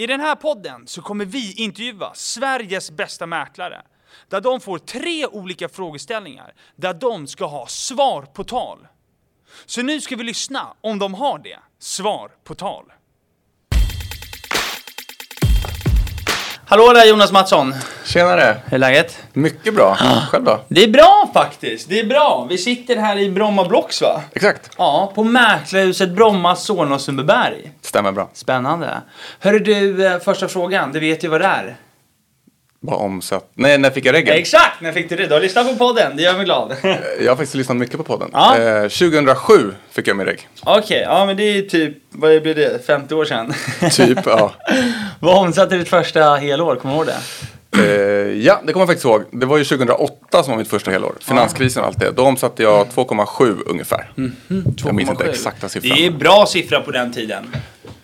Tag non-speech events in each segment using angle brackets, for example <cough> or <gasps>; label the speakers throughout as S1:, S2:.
S1: I den här podden så kommer vi intervjua Sveriges bästa mäklare. Där de får tre olika frågeställningar där de ska ha svar på tal. Så nu ska vi lyssna om de har det. Svar på tal. Hallå där Jonas Mattsson!
S2: Tjenare!
S1: Hur är läget?
S2: Mycket bra. Själv då?
S1: Det är bra faktiskt, det är bra. Vi sitter här i Bromma Blocks va?
S2: Exakt.
S1: Ja, på Mäklarhuset Bromma, Solna och Sundbyberg.
S2: Stämmer bra.
S1: Spännande. Hörru du, eh, första frågan, du vet ju vad det är.
S2: Bara omsatt. Nej, när fick jag reggen?
S1: Exakt, när fick du det? Du har lyssnat på podden, det gör mig glad. <laughs>
S2: Jag har faktiskt lyssnat mycket på podden.
S1: Ja.
S2: Eh, 2007 fick jag min regg.
S1: Okej, ja men det är typ, vad blir det, 50 år sedan? <laughs>
S2: Typ, ja. <laughs>
S1: vad omsatte ditt första helår, kommer du ihåg det?
S2: Eh, ja, det kommer jag faktiskt ihåg. Det var ju 2008 som var mitt första helår. Finanskrisen och allt det. Då omsatte jag 2,7 ungefär. Jag minns inte
S1: 2,7.
S2: exakta siffran.
S1: Det är bra siffra på den tiden.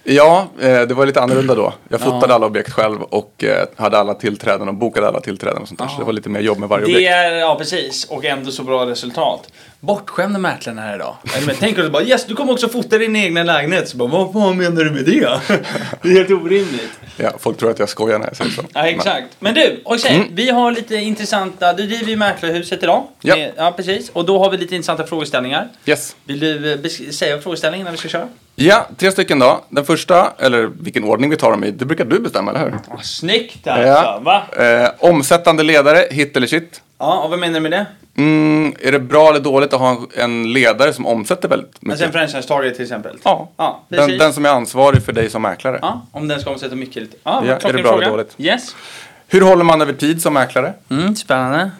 S2: Ja, eh, det var lite annorlunda då. Jag fotade alla objekt själv och eh, hade alla tillträden och bokade alla tillträden och sånt där. Så det var lite mer jobb med varje
S1: Det
S2: objekt.
S1: är, ja precis, och ändå så bra resultat. Bortskämda mäklarna här idag. Men Tänk dig bara, yes du kommer också fota din egna lägenhet. Så bara, vad fan menar du med det? <laughs> Det är helt orimligt.
S2: Ja, folk tror att jag skojar när jag säger så.
S1: Ja, exakt. Men du, okej, vi har lite intressanta, du driver ju Mäklarhuset idag.
S2: Ja.
S1: Med- ja, precis. Och då har vi lite intressanta frågeställningar.
S2: Yes.
S1: Vill du eh, säga frågeställningen när vi ska köra?
S2: Ja, tre stycken då. Den första, eller vilken ordning vi tar dem i, det brukar du bestämma, eller hur?
S1: Ja, snyggt alltså, va?
S2: Eh, omsättande ledare, hit eller shit.
S1: Ja, och vad menar du med det?
S2: Mm, är det bra eller dåligt att ha en- ledare som omsätter väldigt mycket?
S1: Alltså en franchisetagare till exempel?
S2: ja,
S1: Ja,
S2: den, den som är ansvarig för dig som mäklare.
S1: Ja, om den ska omsätta mycket lite. Ja,
S2: Ja, är det bra eller
S1: fråga.
S2: dåligt?
S1: Yes.
S2: Hur håller man över tid som mäklare?
S1: Mm, spännande.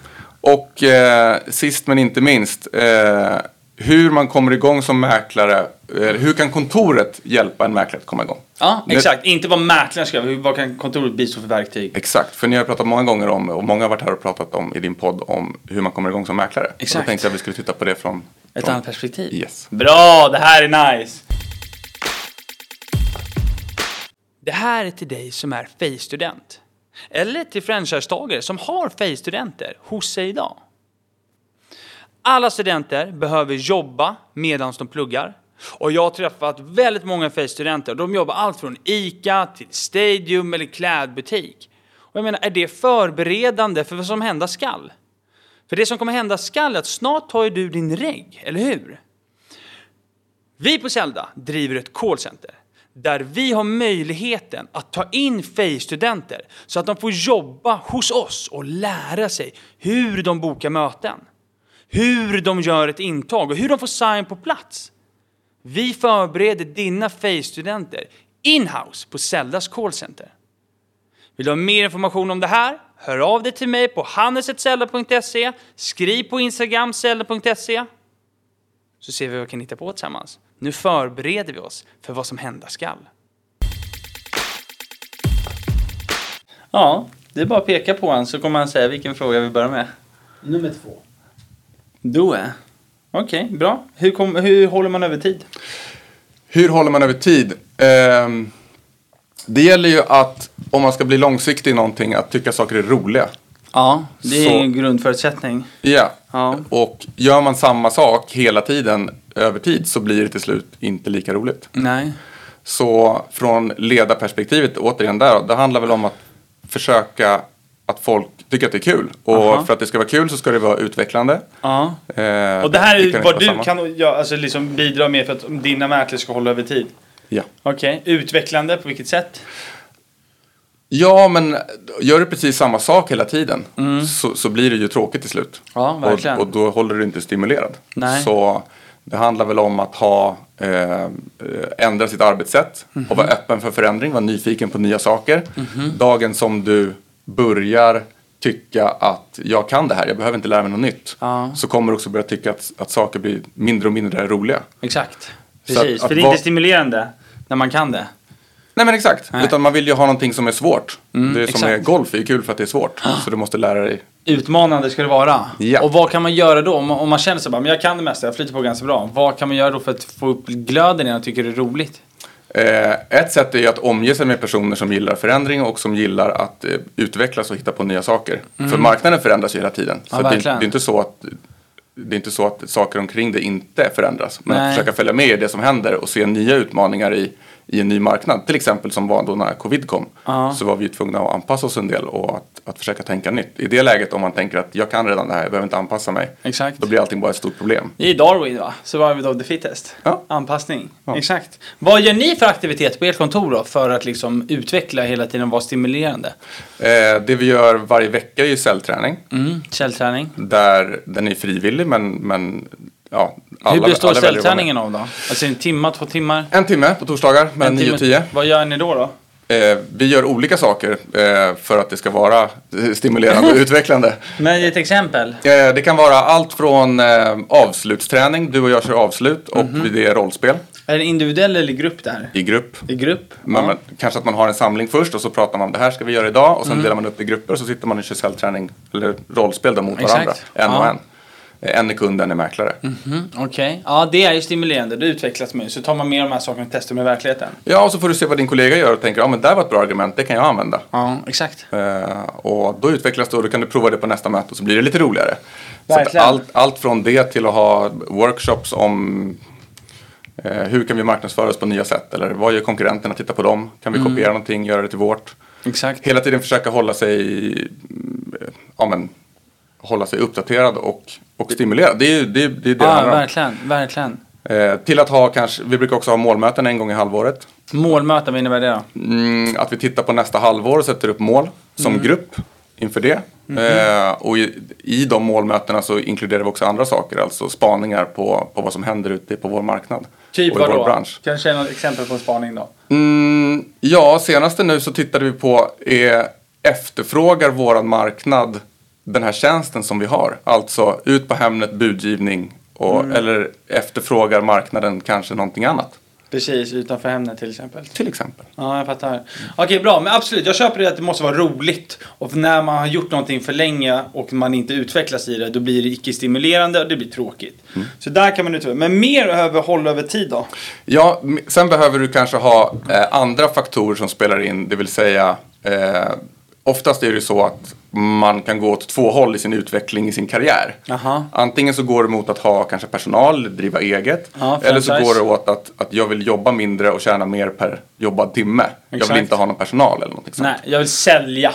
S2: Och eh, sist men inte minst, eh, hur man kommer igång som mäklare. Eh, hur kan kontoret hjälpa en mäklare att komma igång?
S1: Ja, exakt. Inte vad mäklaren ska göra, vad kan kontoret bistå för verktyg?
S2: Exakt, för ni har pratat många gånger om, och många har varit här och pratat om i din podd om hur man kommer igång som mäklare. Och
S1: Exakt.
S2: då tänkte jag att vi skulle titta på det från...
S1: Ett
S2: från
S1: annat perspektiv.
S2: Yes.
S1: Bra, det här är nice. Det här är till dig som är FEI-student. Eller till franchisetagare som har FEI-studenter hos sig idag. Alla studenter behöver jobba medan de pluggar. Och jag har träffat väldigt många FEI-studenter. De jobbar allt från ICA till Stadium eller klädbutik. Och jag menar, är det förberedande för vad som hända skall? För det som kommer hända skall är att snart tar ju du din regg, eller hur? Vi på Zelda driver ett callcenter där vi har möjligheten att ta in FEI-studenter så att de får jobba hos oss och lära sig hur de bokar möten, hur de gör ett intag och hur de får sign på plats. Vi förbereder dina FEI-studenter in-house på Zeldas callcenter. Vill du ha mer information om det här? Hör av dig till mig på hannes.zelda.se, skriv på Instagram zelda.se så ser vi vad vi kan hitta på tillsammans. Nu förbereder vi oss för vad som hända skall. Ja, det är bara att peka på honom så kommer han säga vilken fråga vi börjar med.
S3: Nummer två.
S1: Då är. Okej, bra. Hur, kom, hur håller man över tid?
S2: Hur håller man över tid? Ehm, det gäller ju att om man ska bli långsiktig i någonting, att tycka saker är roliga.
S1: Ja, det är
S2: Så-
S1: en grundförutsättning.
S2: Ja,
S1: Ja.
S2: och gör man samma sak hela tiden över tid så blir det till slut inte lika roligt.
S1: Nej.
S2: Så från ledarperspektivet, återigen där, det handlar väl om att försöka att folk tycker att det är kul. Och
S1: Aha.
S2: för att det ska vara kul så ska det vara utvecklande.
S1: Ja.
S2: Eh,
S1: Och det här är vad du
S2: samma.
S1: kan ja, alltså liksom bidra med för att dina mäklare ska hålla över tid.
S2: Ja.
S1: Okej, utvecklande på vilket sätt?
S2: ja, men gör du precis samma sak hela tiden så, så blir det ju tråkigt till slut.
S1: Mm. Ja, verkligen.
S2: Och, och då håller du inte stimulerad.
S1: Nej.
S2: Så det handlar väl om att ha, eh, ändra sitt arbetssätt
S1: Mhm.
S2: och vara öppen för förändring, vara nyfiken på nya saker. Dagen som du börjar tycka att jag kan det här, jag behöver inte lära mig något nytt.
S1: Ja.
S2: Så kommer du också börja tycka att, att saker blir mindre och mindre roliga.
S1: Exakt. Precis,
S2: att-
S1: för
S2: att
S1: det är inte stimulerande när man kan det.
S2: Nej men exakt,
S1: Nej.
S2: utan man vill ju ha någonting som är svårt. det som
S1: exakt.
S2: är golf är ju kul för att det är svårt. Så du måste lära dig.
S1: Utmanande ska det vara.
S2: Ja.
S1: Och vad kan man göra då? Om man, om man känner sig bara, men jag kan det mesta, jag flyter på ganska bra. Vad kan man göra då för att få upp glöden igen och tycker det är roligt?
S2: Eh, ett sätt är ju att omge sig med personer som gillar förändring och som gillar att eh, utvecklas och hitta på nya saker. För marknaden förändras ju hela tiden.
S1: Ja,
S2: så det, det är inte så att det är inte så att saker omkring det inte förändras. Men
S1: Nej.
S2: att försöka följa med i det som händer och se nya utmaningar i, i en ny marknad. Till exempel som var då när covid kom.
S1: Ja.
S2: Så var vi tvungna att anpassa oss en del och att, att försöka tänka nytt. I det läget om man tänker att jag kan redan det här, jag behöver inte anpassa mig.
S1: Exakt.
S2: Då blir allting bara ett stort problem.
S1: Är Darwin va? Survival of the fittest.
S2: Ja.
S1: Anpassning.
S2: Ja.
S1: Exakt. Vad gör ni för aktivitet på ert kontor då? För att liksom utveckla hela tiden och vara stimulerande?
S2: Eh, det vi gör varje vecka är ju cellträning.
S1: Mm. Källträning.
S2: Där den är frivillig men, men ja, alla,
S1: Hur består
S2: alla med.
S1: ställträningen av då? Alltså en timme, två timmar?
S2: En timme på torsdagar mellan
S1: En
S2: 9 och
S1: timme.
S2: 10.
S1: Vad gör ni då? då?
S2: Eh, vi gör olika saker eh, för att det ska vara stimulerande och <laughs> utvecklande.
S1: Men ett exempel.
S2: Eh, det kan vara allt från eh, avslutsträning, du och jag kör avslut och
S1: Mhm.
S2: det är rollspel
S1: Är det individuell eller grupp där?
S2: i grupp.
S1: I grupp?
S2: Men,
S1: ja.
S2: men, kanske att man har en samling först och så pratar man om det här ska vi göra idag
S1: Mm.
S2: och sen delar man upp i grupper och så sitter man och kör cellträning eller rollspel mot
S1: Exakt.
S2: varandra. En och
S1: Ja.
S2: en. En är kund, en är mäklare.
S1: Mhm, Okej. Ja, det är ju stimulerande. Det utvecklas man ju. Så tar man med de här sakerna och testar med verkligheten.
S2: Ja, och så får du se vad din kollega gör och tänker, ja men det var ett bra argument, det kan jag använda.
S1: Ja, exakt.
S2: Eh, och då utvecklas det och då kan du prova det på nästa möte och så blir det lite roligare.
S1: Verkligen.
S2: allt, allt från det till att ha workshops om eh, hur kan vi marknadsföra oss på nya sätt eller vad gör konkurrenterna, titta på dem, kan vi kopiera någonting, göra det till vårt.
S1: Exakt.
S2: Hela tiden försöka hålla sig, mm, ja, men, hålla sig uppdaterad och, och stimulerad. Det är det, det, är det
S1: Ja, verkligen. Verkligen.
S2: Eh, till att ha kanske, vi brukar också ha målmöten en gång i halvåret.
S1: Målmöten, vad innebär det då?
S2: Mm, att vi tittar på nästa halvår och sätter upp mål som
S1: Mm.
S2: grupp inför det.
S1: Mhm.
S2: Eh, och i, i de målmötena så inkluderar vi också andra saker, alltså spaningar på, på vad som händer ute på vår marknad.
S1: Typ
S2: och i vår
S1: vadå?
S2: bransch.
S1: Kan du säga något exempel på en spaning då?
S2: Mm, ja, senaste nu så tittade vi på är, efterfrågar våran marknad den här tjänsten som vi har? Alltså ut på Hemnet, budgivning och,
S1: Mm.
S2: eller efterfrågar marknaden kanske någonting annat?
S1: Precis, utanför Hemnet till exempel.
S2: Till exempel.
S1: Ja, jag fattar. Okej, bra. Men absolut, jag köper det att det måste vara roligt. Och när man har gjort någonting för länge och man inte utvecklas i det, då blir det icke-stimulerande och det blir tråkigt. Så där kan man utveckla. Men mer över håll över tid då?
S2: Ja, sen behöver du kanske ha eh, andra faktorer som spelar in, det vill säga eh, oftast är det så att man kan gå åt två håll i sin utveckling i sin karriär.
S1: Jaha.
S2: Antingen så går det mot att ha kanske personal, driva eget.
S1: Ja,
S2: eller så går det åt att, att jag vill jobba mindre och tjäna mer per jobbad timme. Jag
S1: Exakt.
S2: vill inte ha någon personal eller någonting sånt.
S1: Nej, jag vill sälja.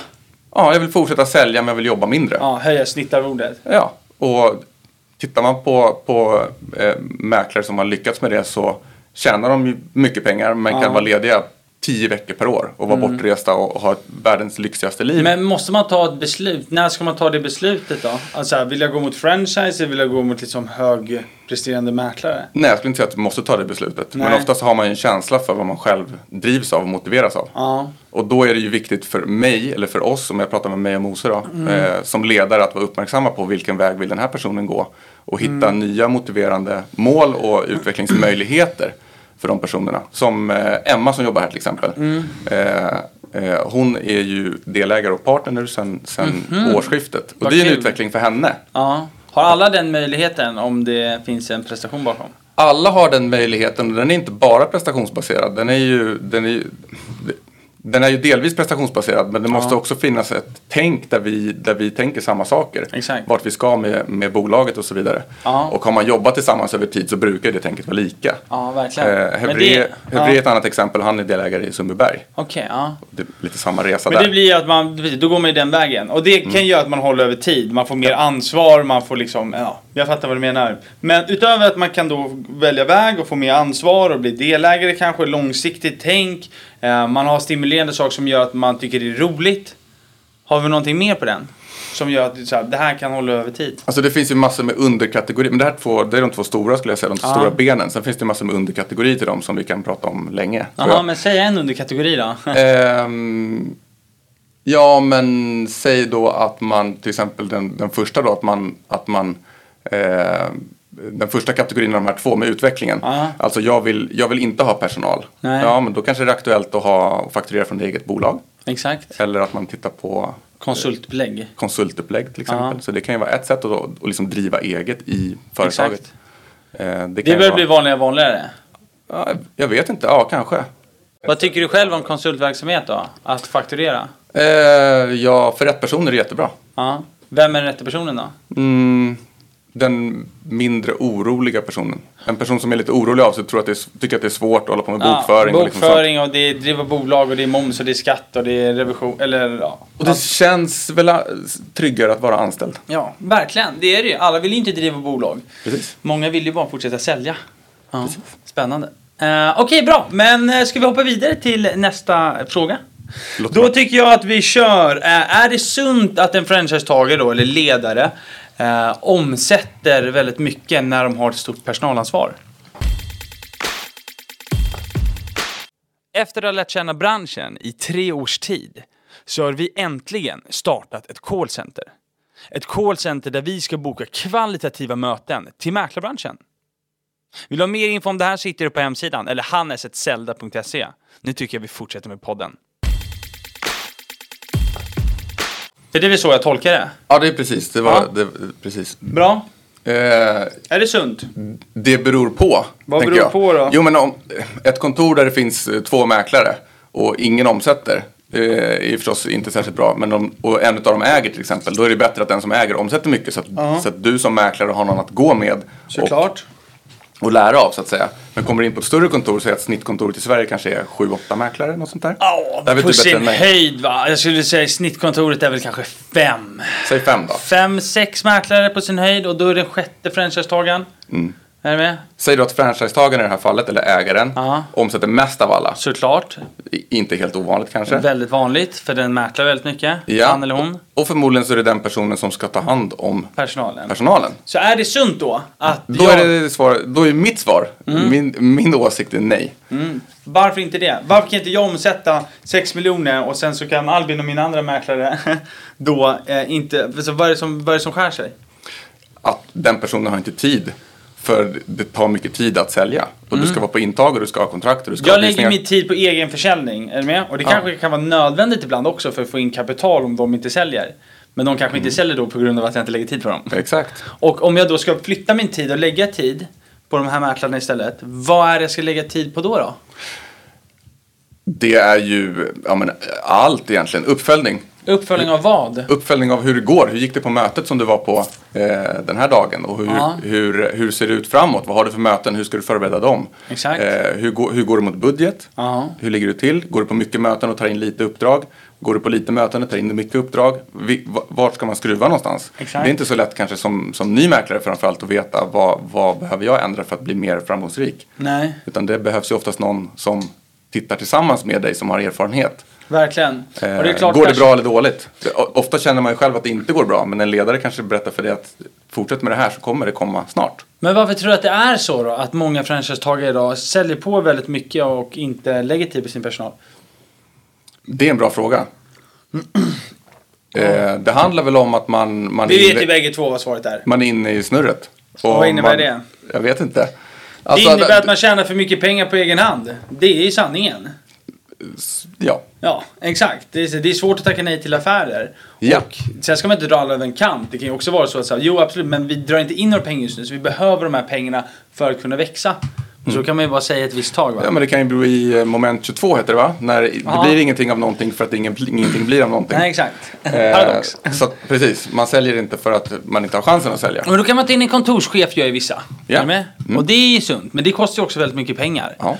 S2: Ja, jag vill fortsätta sälja men jag vill jobba mindre.
S1: Ja, höja snittarordet.
S2: Ja, och tittar man på, på eh, mäklare som har lyckats med det så tjänar de mycket pengar men
S1: Ja.
S2: Kan vara lediga tio veckor per år och vara bortresta och, och ha världens lyxigaste liv.
S1: Men måste man ta ett beslut? När ska man ta det beslutet då? Alltså, vill jag gå mot franchise eller vill jag gå mot liksom högpresterande mäklare?
S2: Nej, jag skulle inte säga att du måste ta det beslutet. Men
S1: Nej.
S2: oftast har man ju en känsla för vad man själv drivs av och motiveras av.
S1: Ja.
S2: Och då är det ju viktigt för mig, eller för oss, om jag pratar med mig och Mose då,
S1: Mm.
S2: eh, som ledare att vara uppmärksamma på vilken väg vill den här personen gå. Och hitta
S1: Mm.
S2: nya motiverande mål och utvecklingsmöjligheter för de personerna. Som eh, Emma som jobbar här till exempel.
S1: Mm.
S2: Eh, eh, hon är ju delägare och partner sedan sen årsskiftet. Och.
S1: Vad
S2: det är en
S1: kul.
S2: utveckling för henne.
S1: ja. Har alla den möjligheten om det finns en prestation bakom?
S2: Alla har den möjligheten och den är inte bara prestationsbaserad. Den är ju, den är den är ju delvis prestationsbaserad men det måste
S1: Ja.
S2: också finnas ett tänk där vi, där vi tänker samma saker.
S1: Exakt.
S2: Vart vi ska med, med bolaget och så vidare.
S1: Ja.
S2: Och har man jobbat tillsammans över tid så brukar det tänket vara lika.
S1: Ja, verkligen.
S2: Eh,
S1: Men det-
S2: Hevré är
S1: ja.
S2: ett annat exempel, han är delägare i Sundbyberg.
S1: Okej, ja.
S2: Det är lite samma resa
S1: Men
S2: där.
S1: det blir ju att man, då går man ju den vägen. Och det kan göra att man håller över tid. Man får mer ansvar, man får liksom, ja, jag fattar vad du menar. Men utöver att man kan då välja väg och få mer ansvar och bli delägare kanske, långsiktigt tänk. Eh, man har stimulerande saker som gör att man tycker det är roligt. Har vi någonting mer på den? Som gör att så här, det här kan hålla över tid.
S2: Alltså det finns ju massor med underkategorier, men det här två, det är de två stora skulle jag säga, de två stora benen. Sen finns det massor med underkategorier till dem som vi kan prata om länge.
S1: Jaha, men säg en underkategori då. <laughs>
S2: Ehm, ja, men säg då att man, till exempel den, den första då, att man, att man eh, den första kategorin av de här två med utvecklingen.
S1: Ja.
S2: Alltså jag vill, jag vill inte ha personal.
S1: Nej.
S2: Ja, men då kanske det är aktuellt att ha, fakturera från det eget bolag.
S1: Exakt.
S2: Eller att man tittar på
S1: Konsultupplägg.
S2: konsultupplägg till exempel.
S1: Ja.
S2: Så det kan ju vara ett sätt att, att liksom driva eget i företaget.
S1: Exakt.
S2: Eh, det
S1: Det börjar
S2: vara-
S1: bli vanligare och vanligare.
S2: ja, jag vet inte, ja kanske.
S1: Vad tycker du själv om konsultverksamhet då? Att fakturera?
S2: Eh, ja, för rätt person är det jättebra.
S1: Ja. Vem är den rätta personen då?
S2: Mm, den mindre oroliga personen. En person som är lite orolig av sig tror att det är, tycker att det är svårt att hålla på med bokföring.
S1: Ja,
S2: och liksom sånt.
S1: bokföring och det är driva bolag och det är moms och det är skatt och det är revision. Eller ja.
S2: Och det känns väl äh, tryggare att vara anställd.
S1: Ja, verkligen. Det är det ju. Alla vill ju inte driva bolag.
S2: Precis.
S1: Många vill ju bara fortsätta sälja. Ja. Spännande. Uh, Okej, bra. Men uh, ska vi hoppa vidare till nästa fråga?
S2: Låt
S1: Då
S2: bra.
S1: tycker jag att vi kör. eh, är det sunt att en franchisetagare då, eller ledare, eh, omsätter väldigt mycket när de har ett stort personalansvar? Efter att ha lärt känna branschen i tre års tid så har vi äntligen startat ett callcenter. Ett callcenter där vi ska boka kvalitativa möten till mäklarbranschen. Vill du ha mer info om det här så hittar du på hemsidan eller hannesetzelda.se. Nu tycker jag vi fortsätter med podden. Det är det vi så jag tolkar det.
S2: Ja, det är precis. Det var,
S1: Ja.
S2: det, precis.
S1: Bra.
S2: Eh,
S1: Är det sunt?
S2: det beror på.
S1: Vad beror
S2: jag.
S1: på då?
S2: Jo, men om ett kontor där det finns eh, två mäklare och ingen omsätter. Det är förstås inte särskilt bra. Men om, och en av dem äger till exempel. Då är det bättre att den som äger omsätter mycket. Så att,
S1: Ja.
S2: så att du som mäklare har någon att gå med.
S1: Såklart.
S2: och lära av så att säga. Men kommer du in på ett större kontor så är att snittkontoret i Sverige kanske är 7-8 mäklare. Något sånt där.
S1: Ja,
S2: vet
S1: på sin höjd va. Jag skulle säga snittkontoret är väl kanske fem.
S2: Säg fem då.
S1: Fem, sex mäklare på sin höjd och då är den sjätte franchisetagaren.
S2: Mm.
S1: Är du med?
S2: Säg då att franchisetagaren i det här fallet, eller ägaren,
S1: Ja.
S2: omsätter mest av alla.
S1: Såklart.
S2: Inte helt ovanligt kanske.
S1: Väldigt vanligt för den mäklar väldigt mycket.
S2: Ja.
S1: Han eller hon.
S2: Och förmodligen så är det den personen som ska ta hand om
S1: Personalen.
S2: personalen.
S1: Så är det sunt då att
S2: Då
S1: jag...
S2: är, det svar, då är mitt svar,
S1: Mm.
S2: min, min åsikt är nej.
S1: Varför inte det? Varför kan inte jag omsätta 6 miljoner och sen så kan Albin och mina andra mäklare <laughs> då eh, inte... Så vad, är det som, vad är det som skär sig?
S2: Att den personen har inte tid. För det tar mycket tid att sälja. Och du ska vara på intag och du ska ha kontrakt och du ska
S1: Mm. Jag
S2: ha
S1: lägger min tid på egen försäljning, är du med? Och det kanske kan vara nödvändigt ibland också för att få in kapital om de inte säljer. Men de kanske
S2: Mm.
S1: inte säljer då på grund av att jag inte lägger tid på dem.
S2: Exakt.
S1: Och om jag då ska flytta min tid och lägga tid på de här mäklarna istället, vad är det jag ska lägga tid på då? då?
S2: Det är ju ja, men, allt egentligen. Uppföljning.
S1: Uppföljning av vad?
S2: Uppföljning av hur det går. Hur gick det på mötet som du var på eh, den här dagen? Och hur,
S1: Ja.
S2: hur, hur ser det ut framåt? Vad har du för möten? Hur ska du förbereda dem?
S1: Exakt.
S2: Eh, hur, hur går det mot budget?
S1: Ja.
S2: Hur ligger du till? Går du på mycket möten och tar in lite uppdrag? Går du på lite möten och tar in mycket uppdrag? Vi, va- vart ska man skruva någonstans?
S1: Exakt.
S2: Det är inte så lätt kanske som, som ny mäklare framförallt att veta vad, vad behöver jag ändra för att bli mer framgångsrik?
S1: Nej,
S2: Utan det behövs ju oftast någon som tittar tillsammans med dig som har erfarenhet.
S1: Verkligen.
S2: Eh,
S1: det klart
S2: går det
S1: kanske-
S2: bra eller dåligt? Ofta känner man ju själv att det inte går bra men en ledare kanske berättar för dig att fortsätt med det här så kommer det komma snart.
S1: Men varför tror du att det är så då? Att många franchisetagare idag säljer på väldigt mycket och inte lägger tid på sin personal?
S2: Det är en bra fråga. <clears throat> Eh, det handlar väl om att man, man,
S1: Vi vet ju bägge två vad svaret är.
S2: man är inne i snurret.
S1: Och vad innebär
S2: man,
S1: det?
S2: Jag vet inte.
S1: Det
S2: Alltså,
S1: innebär att man tjänar för mycket pengar på egen hand. Det är ju sanningen.
S2: Ja,
S1: Ja, exakt. Det är, det är svårt att tacka nej till affärer.
S2: Ja.
S1: Och sen ska man inte dra alla över en kant. Det kan ju också vara så att säga, jo absolut, men vi drar inte in några pengar just nu så vi behöver de här pengarna för att kunna växa. Och så kan man ju bara säga ett visst tag va?
S2: Mm. ja, men det kan ju bli eh, moment 22 heter det va? När det blir ingenting av någonting för att ingen, ingenting blir av någonting.
S1: Nej, exakt.
S2: Eh,
S1: Paradox.
S2: så att, precis, man säljer inte för att man inte har chansen att sälja.
S1: Och då kan man ta in en kontorschef gör ju vissa.
S2: Ja.
S1: Är med? Och det är ju sunt, men det kostar ju också väldigt mycket pengar.
S2: Ja.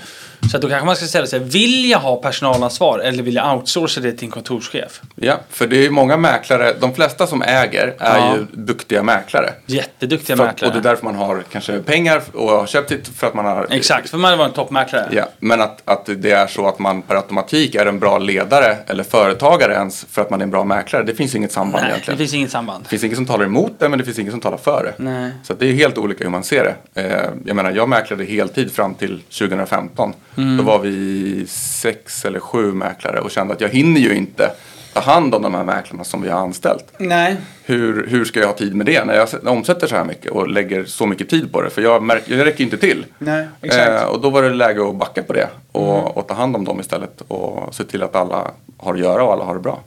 S1: Så att då kanske man ska ställa sig, vill jag ha personalansvar eller vill jag outsourca det till en kontorschef?
S2: Ja, för det är ju många mäklare, de flesta som äger är
S1: Ja.
S2: ju duktiga mäklare.
S1: Jätteduktiga
S2: För,
S1: mäklare.
S2: och det är därför man har kanske pengar och har köpt sitt för att man har...
S1: Exakt, för man var en toppmäklare.
S2: Ja, men att, att det är så att man per automatik är en bra ledare eller företagare ens för att man är en bra mäklare. Det finns inget samband
S1: Nej, det
S2: egentligen.
S1: finns inget samband.
S2: Det finns inget som talar emot det men det finns inget som talar för det.
S1: Nej.
S2: Så det är helt olika hur man ser det. Eh, jag menar, jag mäklade heltid fram till 2015.
S1: Mm.
S2: Då var vi sex eller sju mäklare och kände att jag hinner ju inte ta hand om de här mäklarna som vi har anställt.
S1: Nej.
S2: Hur, hur ska jag ha tid med det när jag omsätter så här mycket och lägger så mycket tid på det? För jag, märker, jag räcker inte till.
S1: Nej, exakt. Mm.
S2: Eh, och då var det läge att backa på det och, och ta hand om dem istället och se till att alla har att göra och alla har det bra.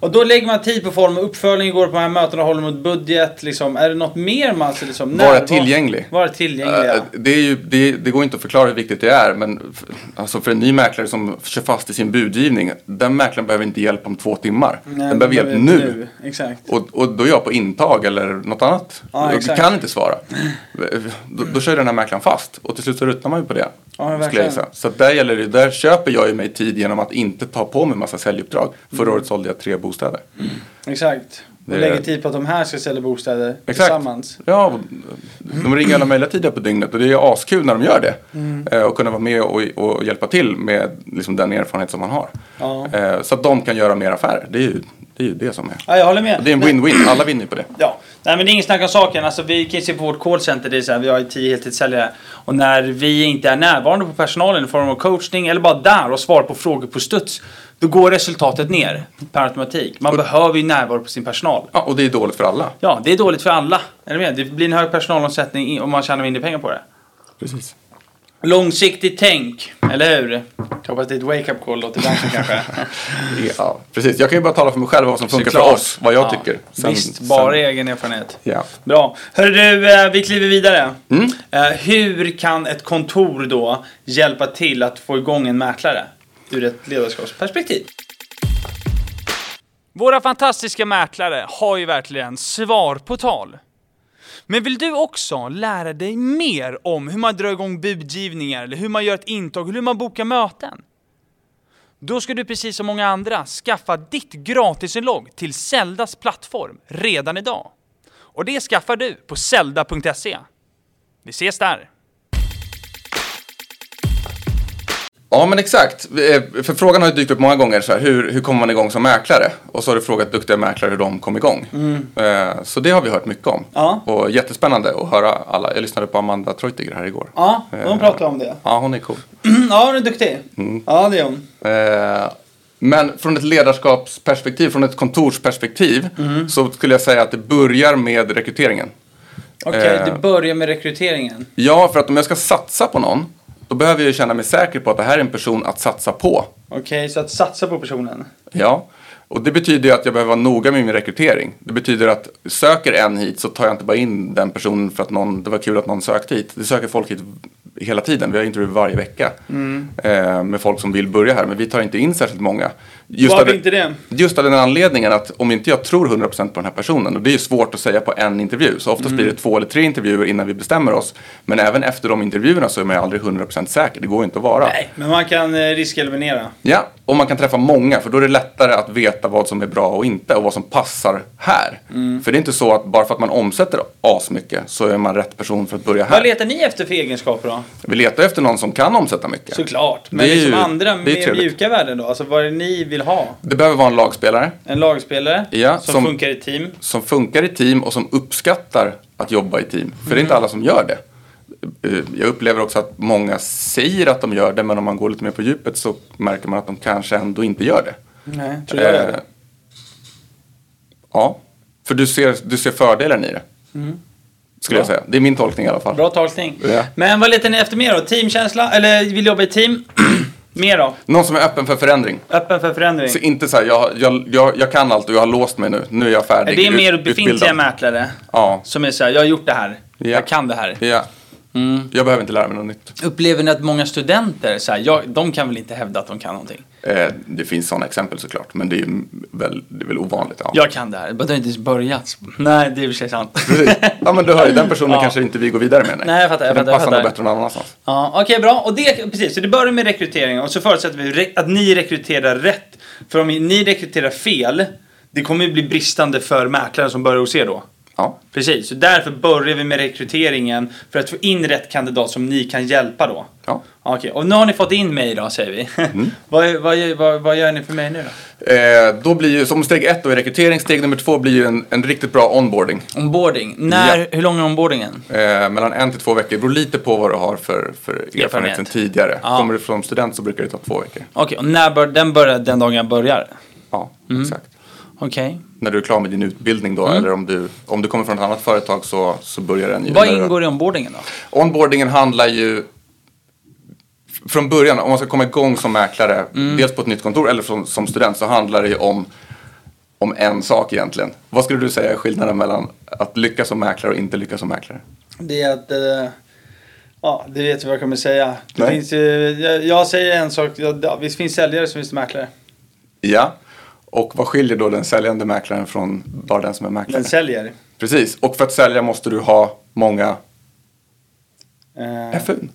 S1: Och då lägger man tid på form och uppföljning, går på de här mötena, håller mot budget. Liksom. Är det något mer man ska liksom...
S2: Vara tillgänglig.
S1: Vara tillgänglig, ja.
S2: Eh, Det, är ju, det, det går inte att förklara hur viktigt det är, men f- alltså för en ny mäklare som kör fast i sin budgivning, den mäklaren behöver inte hjälp om två timmar.
S1: Nej,
S2: den behöver hjälp nu.
S1: Exakt.
S2: Och, och då är jag på intag eller något annat.
S1: Ja,
S2: jag kan inte svara. <laughs> Då, då kör den här mäklaren fast och till slut så ruttnar man ju på det.
S1: Ja, verkligen.
S2: Så där, gäller det, där köper jag ju mig tid genom att inte ta på mig massa säljuppdrag. Förra
S1: Mm.
S2: året sålde jag tre bostäder.
S1: Exakt. Och
S2: Det-
S1: lägger tid på att de här ska sälja bostäder
S2: Exakt.
S1: tillsammans.
S2: Ja, de ringer alla möjliga tider på dygnet och det är askul när de gör det.
S1: Mm.
S2: Eh, Och kunna vara med och, och hjälpa till med liksom den erfarenhet som man har.
S1: Ja.
S2: Eh, Så att de kan göra mer affärer. Det är ju det, är ju det som är.
S1: ja, jag håller med.
S2: Det är en win-win, alla vinner på det. <clears throat>
S1: Ja, nej men det är ingen snack om saken. Alltså, vi kan ju se på vårt callcenter, det är så här, vi har tio heltidssäljare. Och när vi inte är närvarande på personalen i form av coachning eller bara där och svarar på frågor på studs. Då går resultatet ner per automatik. Man behöver ju närvaro på sin personal.
S2: Ja, och det är dåligt för alla.
S1: Ja, det är dåligt för alla. Är du med? Det blir en hög personalomsättning om man tjänar mindre pengar på det.
S2: Precis.
S1: Långsiktigt tänk, eller hur? Jag hoppas det är ett wake-up call då till branschen kanske. <laughs>
S2: Ja, precis. Jag kan ju bara tala för mig själv vad som funkar
S1: Såklart.
S2: för oss, vad jag
S1: Ja,
S2: tycker. Sen-
S1: Visst, bara
S2: sen-
S1: egen erfarenhet.
S2: Ja.
S1: Bra. Hörru du, eh, vi kliver vidare.
S2: Mm.
S1: Eh, Hur kan ett kontor då hjälpa till att få igång en mäklare? Ur ett ledarskapsperspektiv.
S4: Våra fantastiska mäklare har ju verkligen svar på tal. Men vill du också lära dig mer om hur man drar igång budgivningar, eller hur man gör ett intag, eller hur man bokar möten? Då ska du precis som många andra skaffa ditt gratisinlogg till Zeldas plattform redan idag. Och det skaffar du på zelda.se. Vi ses där!
S2: Ja men exakt. Eh, För frågan har ju dykt upp många gånger så här, hur, hur kommer man igång som mäklare? Och så har du frågat duktiga mäklare hur de kom igång. Eh, Så det har vi hört mycket om.
S1: Ja.
S2: Och jättespännande att höra alla. Jag lyssnade på Amanda Treutiger här igår.
S1: Ja, de pratar om det.
S2: Ja, hon är cool. <clears throat>
S1: Ja, hon är duktig.
S2: Mm.
S1: Ja, det är hon.
S2: Eh, Men från ett ledarskapsperspektiv, från ett kontorsperspektiv, så skulle jag säga att det börjar med rekryteringen.
S1: Okej,
S2: Eh.
S1: det börjar med rekryteringen.
S2: Ja, för att om jag ska satsa på någon, då behöver jag känna mig säker på att det här är en person att satsa på.
S1: Okej, så att satsa på personen.
S2: Ja, och det betyder ju att jag behöver vara noga med min rekrytering. Det betyder att söker en hit så tar jag inte bara in den personen för att någon, det var kul att någon sökte hit. Det söker folk hit hela tiden. Vi har intervjuer varje vecka eh, med folk som vill börja här. Men vi tar inte in särskilt många. Just
S1: Varför
S2: av
S1: inte det?
S2: Just av den anledningen att om inte jag tror 100% på den här personen, och det är ju svårt att säga på en intervju, så oftast blir det två eller tre intervjuer innan vi bestämmer oss. Men även efter de intervjuerna så är man ju aldrig 100% säker, det går ju inte att vara.
S1: Nej, men man kan eh, riskeliminera.
S2: Ja, och man kan träffa många för då är det lättare att veta vad som är bra och inte och vad som passar här.
S1: Mm.
S2: För det är inte så att bara för att man omsätter asmycket så är man rätt person för att börja
S1: Vad
S2: här.
S1: letar ni efter för egenskaper då?
S2: Vi letar efter någon som kan omsätta mycket.
S1: Såklart. Men
S2: Det är
S1: liksom
S2: ju-
S1: andra, mer mjuka värden då? Alltså vad är ni vill ha?
S2: Det behöver vara en lagspelare
S1: En lagspelare
S2: Ja,
S1: som,
S2: som-
S1: funkar i team.
S2: som funkar i team och som uppskattar att jobba i team. För det är inte alla som gör det. Eh, Jag upplever också att många säger att de gör det men om man går lite mer på djupet så märker man att de kanske ändå inte gör det.
S1: Nej, tror jag
S2: Eh,
S1: det.
S2: Ja, för du ser, du ser fördelen i det. Skulle jag
S1: Bra.
S2: säga. Det är min tolkning i alla fall.
S1: Bra tolkning.
S2: Ja.
S1: Men vad letar ni efter mer då? Teamkänsla? Eller vill jobba i team? Mer då?
S2: Någon som är öppen för förändring.
S1: Öppen för förändring?
S2: Så inte så här, jag, jag, jag, jag kan allt och jag har låst mig nu. Nu är jag färdig.
S1: är det mer
S2: ut-
S1: befintliga
S2: utbildad.
S1: mäklare?
S2: Ja.
S1: Som är så här, jag har gjort det här.
S2: Ja.
S1: Jag kan det här.
S2: ja.
S1: Mm.
S2: Jag behöver inte lära mig något nytt.
S1: Upplever ni att många studenter, så här, jag, de kan väl inte hävda att de kan någonting?
S2: Eh, det finns sådana exempel såklart. Men det är, väl, det är väl ovanligt. Ja.
S1: Jag kan det här, men det har inte ens börjat. Nej, det är i och för sig sant.
S2: Precis. ja men du hör ju, den personen
S1: Ja.
S2: kanske inte vi går vidare med.
S1: Nej, jag fattar, jag
S2: den
S1: fattar, jag
S2: passar nog bättre någon annanstans.
S1: Ja, Okej, bra. Och det, precis, så det börjar med rekrytering och så förutsätter vi att ni rekryterar rätt. För om ni rekryterar fel, det kommer ju bli bristande för mäklare som börjar hos er då.
S2: Ja.
S1: Precis, så därför börjar vi med rekryteringen för att få in rätt kandidat som ni kan hjälpa då.
S2: ja.
S1: Okej, och nu har ni fått in mig då säger vi. <laughs> vad, vad, vad, vad gör ni för mig nu då?
S2: Eh, då blir ju, som steg ett då i rekrytering, steg nummer två blir ju en, en riktigt bra onboarding.
S1: Onboarding. När,
S2: Ja.
S1: Hur lång är onboardingen?
S2: Eh, mellan en till två veckor. Det beror lite på vad du har för, för erfarenhet
S1: Erfarenhet.
S2: sedan tidigare.
S1: Ja.
S2: Kommer du från student så brukar det ta två veckor.
S1: Okej, och när bör, den börjar den dagen jag börjar?
S2: Ja,
S1: Mm.
S2: exakt.
S1: Okej.
S2: När du är klar med din utbildning då, eller om du, om du kommer från ett annat företag så, så börjar den ju.
S1: Vad ingår i onboardingen då?
S2: Onboardingen handlar ju från början, om man ska komma igång som mäklare,
S1: Mm.
S2: dels på ett nytt kontor eller som, som student, så handlar det ju om om en sak egentligen. Vad skulle du säga är skillnaden mellan att lyckas som mäklare och inte lyckas som mäklare?
S1: Det är att... Eh, ja, det vet jag vad jag kommer säga. Det
S2: Nej.
S1: finns, jag, jag säger en sak. Ja, visst finns säljare så finns mäklare.
S2: Ja. Och vad skiljer då den säljande mäklaren från bara den som är mäklare?
S1: Den säljer.
S2: Precis. Och för att sälja måste du ha många
S1: Eh,
S2: FUn.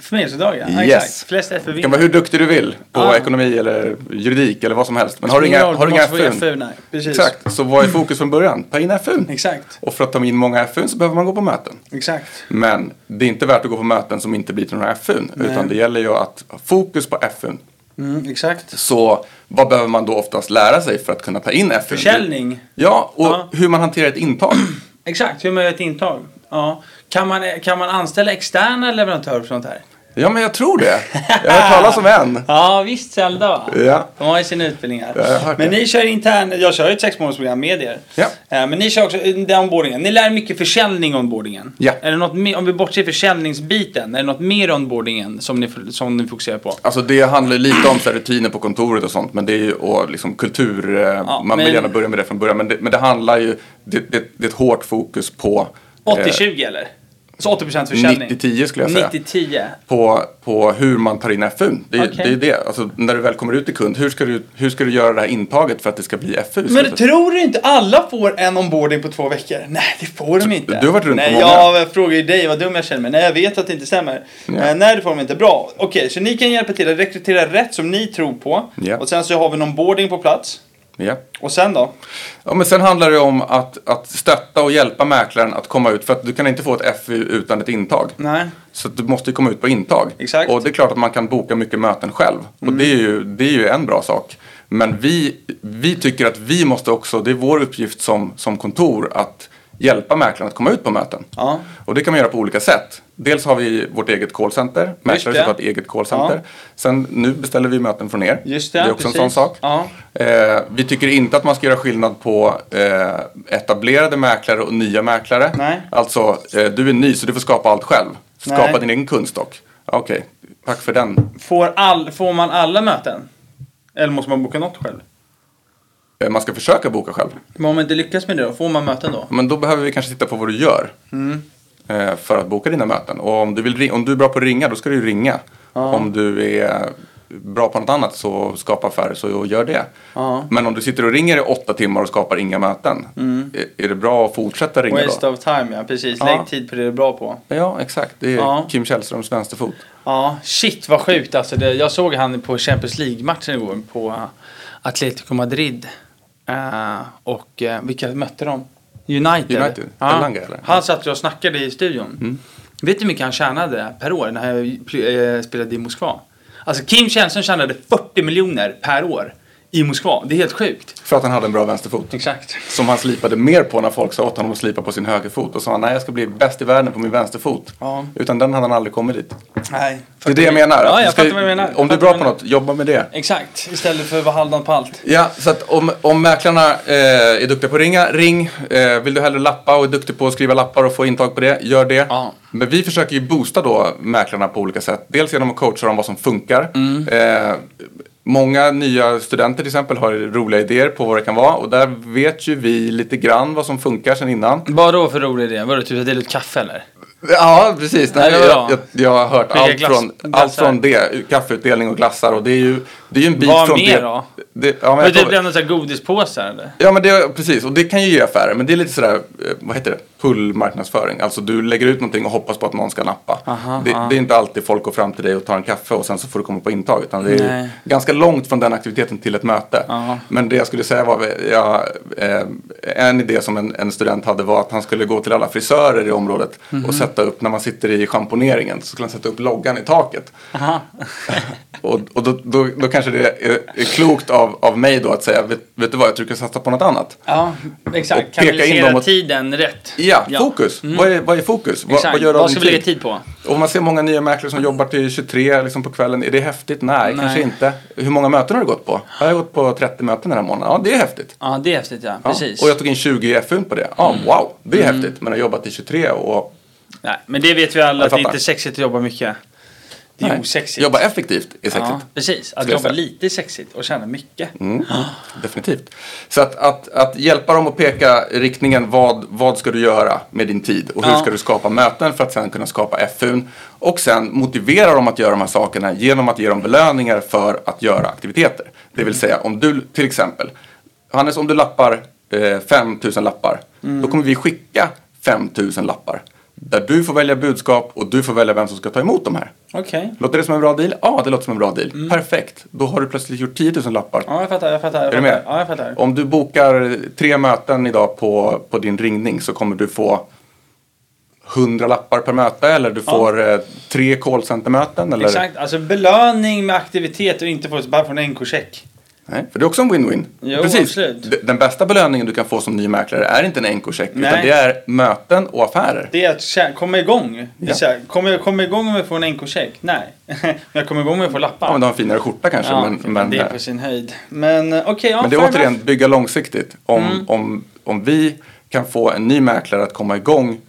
S1: Förmedlingsfördrag, ja.
S2: Yes.
S1: Exakt. Flest FU
S2: Det kan vara hur duktig du vill på
S1: Ja.
S2: ekonomi eller juridik eller vad som helst. Men har du inga, har du inga FUn?
S1: FU, nej. Precis.
S2: Exakt. Så vad är fokus från början? Ta in FUn.
S1: Exakt.
S2: Och för att ta in många FUn så behöver man gå på möten.
S1: Exakt.
S2: Men det är inte värt att gå på möten som inte blir till några FUn.
S1: Nej.
S2: Utan det gäller ju att ha fokus på FUn.
S1: Mm, exakt.
S2: Så vad behöver man då oftast lära sig för att kunna ta in FUn?
S1: Försäljning.
S2: Ja, och
S1: Ja.
S2: hur man hanterar ett intag. <clears throat>
S1: Exakt, hur man gör ett intag. Ja. Kan, man, kan man anställa externa leverantörer för sånt här?
S2: Ja, men jag tror det. Jag har hört talas om en. <laughs>
S1: Ja, visst Zelda va?
S2: Ja.
S1: De har ju sina utbildningar.
S2: Ja, jag har hört
S1: men
S2: det.
S1: ni kör intern, jag kör ju ett sexmånadersprogram med er.
S2: Ja.
S1: Eh, Men ni kör också den onboardingen. Ni lär mycket försäljning onboardingen.
S2: Ja.
S1: Är det något mer, om vi bortser försäljningsbiten, är det något mer onboardingen som ni, som ni fokuserar på?
S2: Alltså det handlar ju lite om så här, rutiner på kontoret och sånt. Men det är ju och liksom kultur. eh, man
S1: men-
S2: vill gärna börja med det från början. Men det, men det handlar ju, det, det, det är ett hårt fokus på eh,
S1: 80-20 eller? Så 80% försäljning?
S2: 90-10 skulle jag säga.
S1: 90-10.
S2: på, på hur man tar in FUn. Det, är-
S1: Okej.
S2: det är det. Alltså, när du väl kommer ut till kund, hur ska, du, hur ska du göra det här intaget för att det ska bli FU?
S1: Men tror du inte alla får en onboarding på två veckor? Nej, det får de inte.
S2: du har varit runt på
S1: Nej,
S2: många.
S1: Jag frågar ju dig vad dum jag känner mig. Nej, jag vet att det inte stämmer.
S2: Ja.
S1: Nej, det får de inte. Bra. Okej, så ni kan hjälpa till att rekrytera rätt som ni tror på.
S2: Ja.
S1: Och sen så har vi en onboarding på plats.
S2: Ja.
S1: Och sen då?
S2: ja, men sen handlar det om att, att stötta och hjälpa mäklaren att komma ut. För att du kan inte få ett FU utan ett intag.
S1: Nej.
S2: Så du måste ju komma ut på intag.
S1: Exakt.
S2: Och det är klart att man kan boka mycket möten själv. Och det är, ju, det är ju en bra sak. Men vi, vi tycker att vi måste också, det är vår uppgift som, som kontor att hjälpa mäklaren att komma ut på möten.
S1: Ja.
S2: Och det kan man göra på olika sätt. Dels har vi vårt eget callcenter. Mäklare
S1: det.
S2: ska ha ett eget callcenter. Sen nu beställer vi möten från er.
S1: Just det,
S2: det är också
S1: precis.
S2: en sån sak.
S1: Ja.
S2: Eh, vi tycker inte att man ska göra skillnad på eh, etablerade mäklare och nya mäklare.
S1: Nej.
S2: Alltså, eh, du är ny så du får skapa allt själv. Skapa
S1: Nej.
S2: din egen kundstock. Okej, tack för den.
S1: Får, all, får man alla möten? Eller måste man boka något själv?
S2: Eh, man ska försöka boka själv.
S1: Men om man inte lyckas med det då? Får man möten då?
S2: Men då behöver vi kanske titta på vad du gör.
S1: Mm.
S2: Eh, för att boka dina möten. Och om du, vill, om du är bra på att ringa, då ska du ju ringa.
S1: Ja.
S2: Om du är bra på något annat så skapa affärer så gör det.
S1: Ja.
S2: Men om du sitter och ringer i åtta timmar och skapar inga möten. Är, är det bra att fortsätta ringa
S1: Mm. Waste
S2: då?
S1: of time, ja. Precis.
S2: Ja.
S1: Lägg tid på det du är bra på.
S2: Ja, exakt. Det är. Kim Källströms vänsterfot.
S1: Ja, shit vad sjukt alltså. Det, jag såg han på Champions League-matchen igår på Atletico Madrid. Eh, och uh, vilka mötte de? United.
S2: United? Elanga, eller?
S1: Han satt och snackade i studion. Vet du hur mycket han tjänade per år när jag pl- eh, spelade i Moskva? Alltså Kim Källström tjänade 40 miljoner per år i Moskva. Det är helt sjukt.
S2: För att han hade en bra vänsterfot.
S1: Exakt.
S2: Som han slipade mer på när folk sa åt honom att slipa på sin högerfot. Och sa han, nej jag ska bli bäst i världen på min vänsterfot.
S1: Ja.
S2: Utan den hade han aldrig kommit dit.
S1: Nej.
S2: Det är det jag menar.
S1: Ja, jag
S2: ska-
S1: fattar vad du menar.
S2: Om du är bra på något, jobba med det.
S1: Exakt. Istället för att vara halvdan på allt.
S2: Ja, så att om, om mäklarna eh, är duktiga på att ringa, ring. Eh, vill du hellre lappa och är duktig på att skriva lappar och få intag på det, gör det.
S1: Ja.
S2: Men vi försöker ju boosta då mäklarna på olika sätt. Dels genom att coacha dem vad som funkar.
S1: Mm.
S2: Eh, många nya studenter till exempel har roliga idéer på vad det kan vara. Och där vet ju vi lite grann vad som funkar sen innan.
S1: Vad då för roliga idéer? Var det typ att dela ut kaffe eller?
S2: Ja, precis. Nej, jag, jag, jag har hört
S1: Vilka
S2: allt,
S1: glass-
S2: från,
S1: glassar?
S2: allt från det. Kaffeutdelning och glassar. Och det är ju, det är ju en bit
S1: Vad
S2: från
S1: mer
S2: det.
S1: då?
S2: det ja, men
S1: typ lämnat så godispåsar eller?
S2: Ja men det, precis, och det kan ju ge affärer. Men det är lite sådär, eh, vad heter det, pull-marknadsföring. Alltså du lägger ut någonting och hoppas på att någon ska nappa.
S1: Aha,
S2: det, det är inte alltid folk går fram till dig och tar en kaffe och sen så får du komma på intag. Utan det är
S1: Nej.
S2: ganska långt från den aktiviteten till ett möte.
S1: Aha.
S2: Men det jag skulle säga var, ja, eh, en idé som en, en student hade var att han skulle gå till alla frisörer i området
S1: Mhm.
S2: och sätta upp, när man sitter i schamponeringen, så skulle han sätta upp loggan i taket. <laughs> Och, och då, då, då kanske det är, är klokt av, av mig då att säga, vet, vet du vad, jag tror du ska satsa på något annat.
S1: Ja, exakt.
S2: Och peka in dem åt-
S1: tiden rätt.
S2: Ja, fokus. Vad, är, vad är fokus? Vad,
S1: Exakt.
S2: vad gör du av
S1: Vad ska vi lägga tid på?
S2: Och man ser många nya mäklare som jobbar till 23 liksom på kvällen. Är det häftigt? Nej,
S1: Nej.
S2: kanske inte. Hur många möten har du gått på? Jag har gått på 30 möten den här månaden. Ja, det är häftigt.
S1: Ja, det är häftigt ja.
S2: Ja.
S1: Precis.
S2: Och jag tog in 20 i FUn på det. Ja, wow, det är häftigt. Men jag har jobbat till 23 och
S1: Nej, men det vet vi alla att det inte är sexigt att jobba mycket.
S3: Det är
S2: Nej.
S3: osexigt.
S2: Jobba effektivt är sexigt.
S3: Ja, precis. Att jobba lite är sexigt och tjäna mycket.
S2: Mm, definitivt. Så att, att, att hjälpa dem att peka riktningen, vad, vad ska du göra med din tid och hur
S3: Ja.
S2: ska du skapa möten för att sen kunna skapa FUn och sen motivera dem att göra de här sakerna genom att ge dem belöningar för att göra aktiviteter. Det vill säga om du till exempel, Hannes om du lappar eh, 5000 lappar, då kommer vi skicka 5000 lappar där du får välja budskap och du får välja vem som ska ta emot de här.
S3: Okej.
S2: Låter det som en bra deal? Ja, det låter som en bra deal. Perfekt. Då har du plötsligt gjort 10 000 lappar.
S3: Ja, jag fattar. Jag fattar. Jag
S2: Är du med?
S3: Ja, jag fattar.
S2: Om du bokar tre möten idag på, på din ringning så kommer du få 100 lappar per möte eller du får eh, tre callcentermöten. Eller...
S3: Exakt. Alltså belöning med aktivitet och inte få bara få en NK-check.
S2: Nej, för det är också en win-win.
S3: Jo,
S2: Precis.
S3: absolut.
S2: Den bästa belöningen du kan få som ny mäklare är inte en NK-check utan det är möten och affärer.
S3: Det är att komma igång.
S2: Ja.
S3: så här, kommer jag komma igång med att få en NK-check? Nej. men <laughs> jag kommer igång med att få lappar.
S2: Ja, men du har en finare skjorta kanske.
S3: Ja,
S2: men, men,
S3: det är på sin höjd. Men eh, okej, ja,
S2: Men det är återigen bygga långsiktigt. Om,
S3: Mm.
S2: om, om vi kan få en ny mäklare att komma igång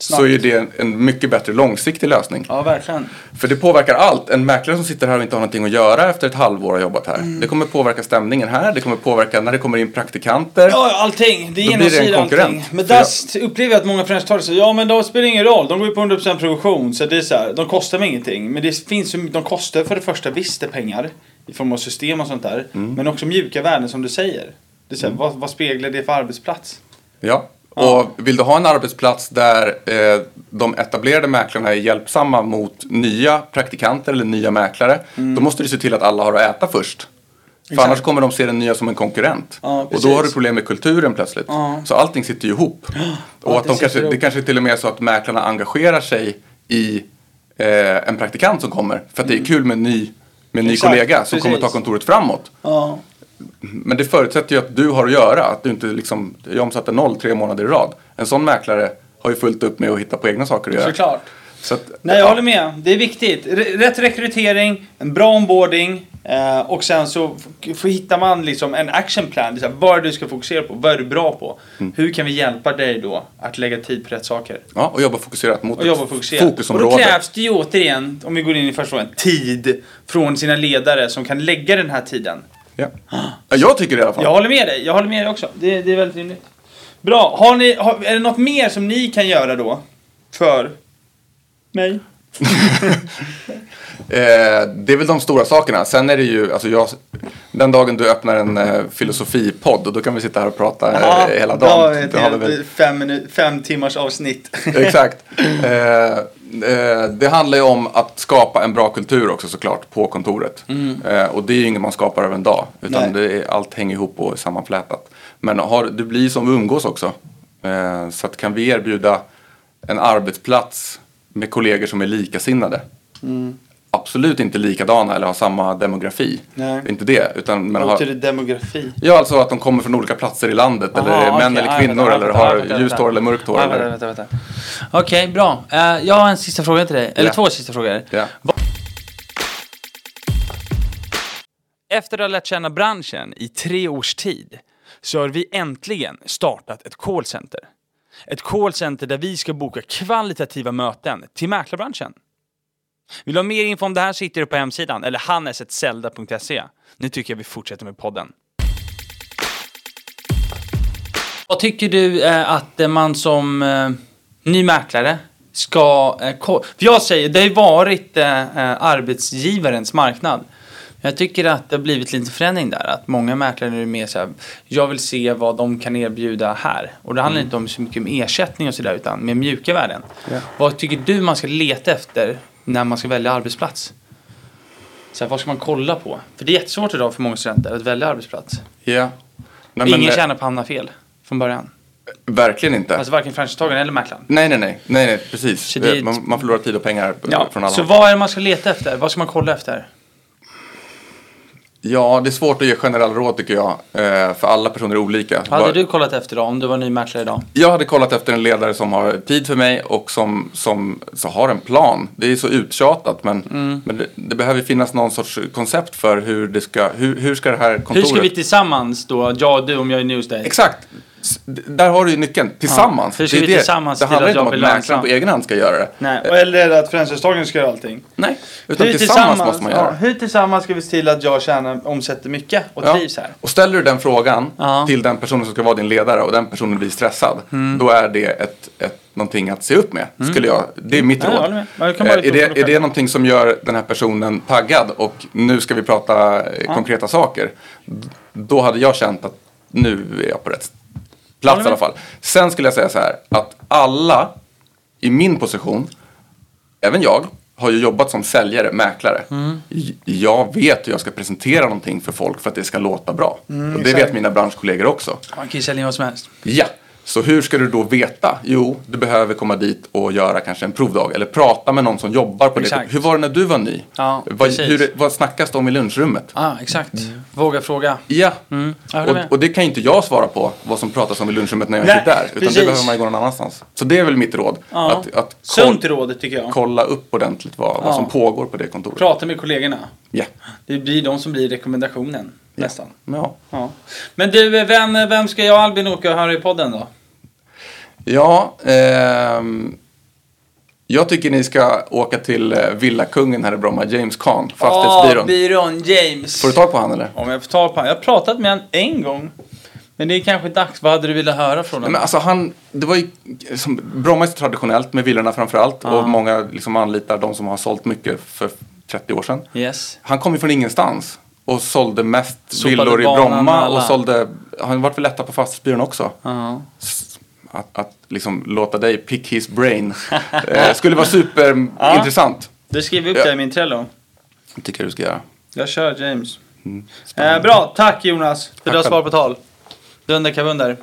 S3: Snabbt.
S2: så är det en, mycket bättre långsiktig lösning.
S3: Ja, verkligen.
S2: För det påverkar allt. En mäklare som sitter här och inte har någonting att göra efter ett halvår har jobbat här.
S3: Mm.
S2: Det kommer påverka stämningen här. Det kommer påverka när det kommer in praktikanter.
S3: Ja, allting. Det genomsyrar allting. Men där upplever jag att många franchisetagare säger ja men de spelar ingen roll. De går ju på 100% provision. Så det är så här, de kostar mig ingenting. Men det finns ju, de kostar för det första visst det pengar. I form av system och sånt där.
S2: Mm.
S3: Men också mjuka värden som du säger. Det är så här, vad, vad speglar det för arbetsplats?
S2: Ja. Och vill du ha en arbetsplats där eh, de etablerade mäklarna är hjälpsamma mot nya praktikanter eller nya mäklare. Då måste du se till att alla har att äta först. För
S3: Mm. Exakt.
S2: annars kommer de se den nya som en konkurrent.
S3: Ja,
S2: och
S3: precis.
S2: då har du problem med kulturen plötsligt.
S3: Ja.
S2: Så allting sitter ju ihop. <gasps> och
S3: Ja,
S2: att
S3: det
S2: de kanske,
S3: ihop.
S2: det kanske till och med är så att mäklarna engagerar sig i eh, en praktikant som kommer. För att det är kul med en ny, med en ny
S3: Mm. Exakt,
S2: kollega som kommer ta
S3: precis.
S2: kontoret framåt. Men det förutsätter ju att du har att göra. Att du inte liksom, jag omsatte noll tre månader i rad. En sån mäklare har ju fullt upp med att hitta på egna saker att göra.
S3: Såklart.
S2: Så att,
S3: Nej, jag
S2: ja.
S3: håller med. Det är viktigt. Rätt rekrytering, en bra onboarding eh, och sen så hittar man liksom en action plan. Det är här, vad är du ska fokusera på? Vad är du bra på?
S2: Mm.
S3: Hur kan vi hjälpa dig då att lägga tid på rätt saker?
S2: Ja, och jobba fokuserat mot
S3: Och jobba fokuserat. Och då
S2: fokusområde.
S3: krävs det ju återigen, om vi går in i första frågan, tid från sina ledare som kan lägga den här tiden.
S2: Ja. Ja, jag tycker det i alla fall.
S3: Jag håller med dig. Jag håller med dig också. Det, det är väldigt rimligt. Bra. Har ni, har, är det något mer som ni kan göra då? För mig? <laughs>
S2: Eh, det är väl de stora sakerna. Sen är det ju, alltså jag, den dagen du öppnar en eh, filosofipodd, då kan vi sitta här och prata eh, hela dagen.
S3: Ja, ett
S2: Det har vi
S3: helt fem, fem timmars avsnitt.
S2: Exakt. <laughs> Eh, eh, det handlar ju om att skapa en bra kultur också såklart på kontoret. Eh, och det är ju inget man skapar över en dag. Utan
S3: Mm.
S2: Det är, allt hänger ihop och är sammanflätat. Men har, det blir som vi umgås också. Eh, så att kan vi erbjuda en arbetsplats med kollegor som är likasinnade.
S3: Mm.
S2: Absolut inte likadana eller har samma demografi.
S3: Nej.
S2: Det är inte det. Utan,
S3: Vad
S2: har,
S3: demografi?
S2: ja, alltså att de kommer från olika platser i landet. eller
S3: Aha,
S2: är män
S3: okej.
S2: eller
S3: Ja,
S2: kvinnor.
S3: vänta,
S2: eller har
S3: vänta,
S2: ljust hår eller mörkt hår.
S3: Ja,
S2: eller,
S3: vänta, vänta, vänta. Okej, bra. Eh, jag har en sista fråga till dig. Eller
S2: Ja.
S3: två sista frågor.
S2: Ja.
S1: Efter att ha lärt känna branschen i tre års tid så har vi äntligen startat ett callcenter. Ett callcenter där vi ska boka kvalitativa möten till mäklarbranschen. Vill du ha mer info om det här så hittar du på hemsidan eller hannesetzelda.se. Nu tycker jag vi fortsätter med podden. Vad tycker du eh, att eh, man som eh, ny mäklare ska... Eh, för jag säger, det har ju varit eh, eh, arbetsgivarens marknad. Jag tycker att det har blivit lite förändring där. Att många mäklare är mer så här, jag vill se vad de kan erbjuda här. Och det handlar inte om så mycket om ersättning och sådär, utan med mjuka värden.
S2: Ja.
S1: Vad tycker du man ska leta efter när man ska välja arbetsplats? Så här, vad ska man kolla på? För det är jättesvårt idag för många studenter att välja arbetsplats.
S2: Ja. Nej,
S1: Ingen
S2: men,
S1: tjänar på att hamna fel från början.
S2: Verkligen inte.
S1: Alltså varken franchisetagaren eller mäklaren.
S2: nej, nej, nej, nej, nej, precis.
S1: Det
S2: man, man förlorar tid och pengar
S1: Ja,
S2: från alla
S1: så vad är det man ska leta efter? Vad ska man kolla efter?
S2: Ja, det är svårt att ge generella råd tycker jag. eh, För alla personer är olika.
S1: Hade
S2: Bara-
S1: du kollat efter då, om du var ny mäklare idag?
S2: Jag hade kollat efter en ledare som har tid för mig och som, som så har en plan. Det är så uttjatat men,
S1: Mm.
S2: men det, det behöver finnas någon sorts koncept för hur det ska, hur, hur ska det här kontoret...
S1: Hur ska vi tillsammans då, jag och du om jag är ny hos dig?
S2: Exakt! Där har du ju nyckeln. Tillsammans.
S1: Ska
S2: Det är det.
S1: tillsammans
S2: Det handlar inte om
S1: jag
S2: att mäklaren på egen hand ska göra det.
S1: Nej, och eller att franchisetagaren ska göra allting.
S2: Nej, utan
S1: Hur
S2: tillsammans, måste man göra
S1: ja, hur tillsammans ska vi se till att jag tjänar, omsätter mycket och
S2: Ja.
S1: trivs här?
S2: Och ställer du den frågan
S1: Ja.
S2: till den personen som ska vara din ledare och den personen blir stressad.
S1: Mm.
S2: Då är det ett, ett, någonting att se upp med. Skulle jag, det är mitt
S1: Ja, jag
S2: råd.
S1: Ja, jag kan
S2: Eh,
S1: bara
S2: är, det, är det någonting som gör den här personen taggad och nu ska vi prata eh, konkreta saker. Då hade jag känt att nu är jag på rätt plats i alla fall. Sen skulle jag säga så här att alla i min position, även jag, har ju jobbat som säljare, mäklare.
S1: Mm.
S2: Jag vet hur jag ska presentera någonting för folk för att det ska låta bra. och det
S1: Mm, exakt.
S2: vet mina branschkollegor också.
S1: Man kan ju sälja vad som helst.
S2: Ja, så hur ska du då veta? Jo, du behöver komma dit och göra kanske en provdag eller prata med någon som jobbar på
S1: Exakt.
S2: det. Hur var det när du var ny?
S1: Ja,
S2: vad, hur, vad snackas det om i lunchrummet?
S1: Ja, ah, exakt. Våga fråga.
S2: Ja,
S1: Mm,
S2: och, och det kan ju inte jag svara på vad som pratas om i lunchrummet när jag är där. Utan
S1: precis.
S2: det behöver man gå någon annanstans. Så det är väl mitt råd.
S1: Ja.
S2: Att, att
S1: Sunt råd tycker jag.
S2: kolla upp ordentligt vad,
S1: Ja.
S2: vad som pågår på det kontoret.
S1: Prata med kollegorna.
S2: Ja.
S1: Det blir de som blir rekommendationen. Nästan.
S2: Ja.
S1: Ja. Men du, vem, vem ska jag och Albin åka och höra i podden då?
S2: Ja, ehm, jag tycker ni ska åka till eh, Villakungen här i Bromma, James Kahn, fastighetsbyrån.
S1: Åh, byrån James.
S2: Får du tag på han eller?
S1: Om jag får ta på Jag har pratat med honom en gång. Men det är kanske dags. Vad hade du velat höra från honom?
S2: men alltså han, det var ju, som, Bromma är så traditionellt med villorna framförallt
S1: Ja.
S2: och många liksom anlitar de som har sålt mycket för 30 år sedan.
S1: Yes.
S2: Han kom ju från ingenstans och sålde mest
S1: Sopade
S2: villor i Bromma och sålde, han varit väl etta på fastighetsbyrån också.
S1: Ja.
S2: Att, att liksom låta dig pick his brain <laughs> eh, skulle vara superintressant.
S1: Du skriver upp
S2: Ja.
S1: det i min Trello.
S2: Det tycker jag du ska göra.
S1: Jag kör James.
S2: Mm,
S1: Eh, bra, tack Jonas för att du har svar på tal. Dunder kavunder.